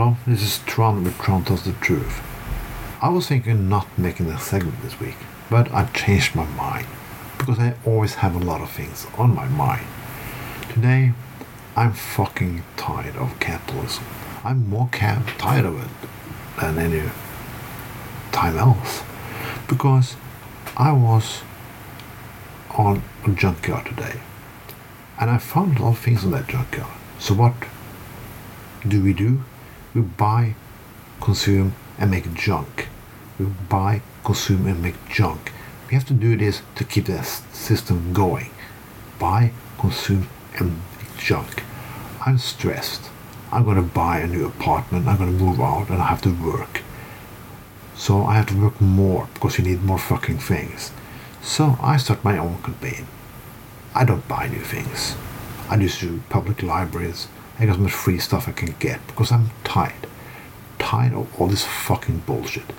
Hello, this is Tron with Tron Tells the Truth. I was thinking not making a segment this week, but I changed my mind because I always have a lot of things on my mind. Today, I'm fucking tired of capitalism. I'm more ca- tired of it than any time else because I was on a junkyard today and I found a lot of things on that junkyard. So, what do we do? We buy, consume, and make junk. We buy, consume, and make junk. We have to do this to keep the system going. Buy, consume, and make junk. I'm stressed. I'm gonna buy a new apartment. I'm gonna move out, and I have to work. So I have to work more because you need more fucking things. So I start my own campaign. I don't buy new things. I just do public libraries. I get as much free stuff I can get because I'm tired. Tired of all this fucking bullshit.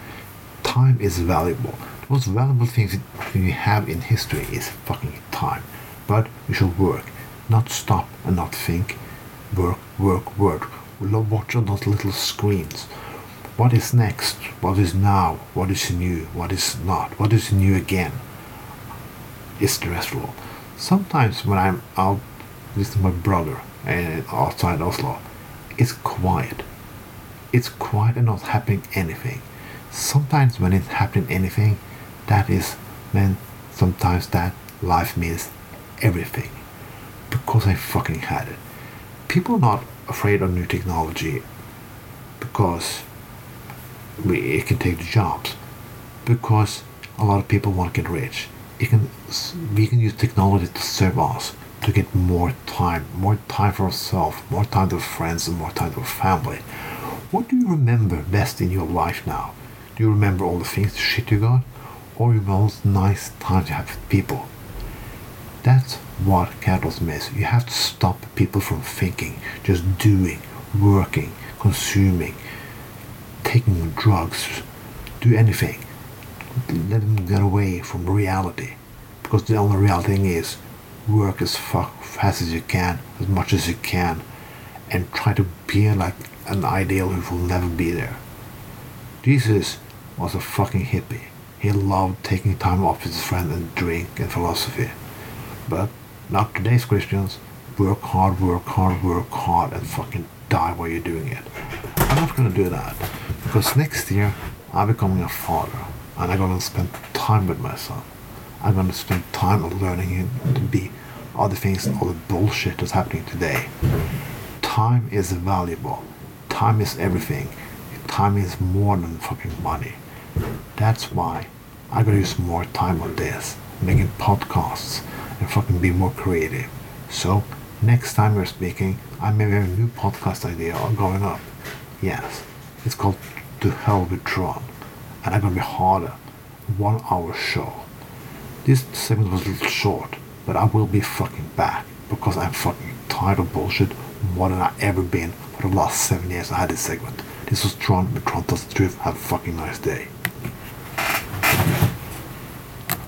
Time is valuable. The most valuable things that we have in history is fucking time. But we should work, not stop and not think. Work, work, work. We love watching those little screens. What is next? What is now? What is new? What is not? What is new again? It's stressful. Sometimes when I'm out with my brother and outside Oslo, it's quiet. It's quiet and not happening anything. Sometimes when it's happening anything, that is when sometimes that life means everything. Because I fucking had it. People are not afraid of new technology because we, it can take the jobs. Because a lot of people want to get rich. It can, we can use technology to serve us, to get more time, more time for ourselves, more time to friends, and more time to family. What do you remember best in your life now? Do you remember all the things, the shit you got? Or you most nice times you have with people? That's what capitalism is. You have to stop people from thinking, just doing, working, consuming, taking drugs, do anything. Let them get away from reality. Because the only real thing is work as fuck fast as you can, as much as you can, and try to be like an ideal who will never be there. Jesus was a fucking hippie. He loved taking time off with his friends and drink and philosophy. But not today's Christians. Work hard, work hard, work hard, and fucking die while you're doing it. I'm not gonna do that because next year I'm becoming a father and I'm gonna spend time with my son. I'm gonna spend time learning him to be other things, all the bullshit that's happening today. Time is valuable. Time is everything. Time is more than fucking money. That's why I gotta use more time on this, making podcasts and fucking be more creative. So next time we're speaking, I may have a new podcast idea going up. Yes, it's called To Hell with Tron, and I'm gonna be harder. One hour show. This segment was a little short, but I will be fucking back because I'm fucking tired of bullshit more than I've ever been for the last seven years I had this segment. This was Tron the Truth. Have a fucking nice day.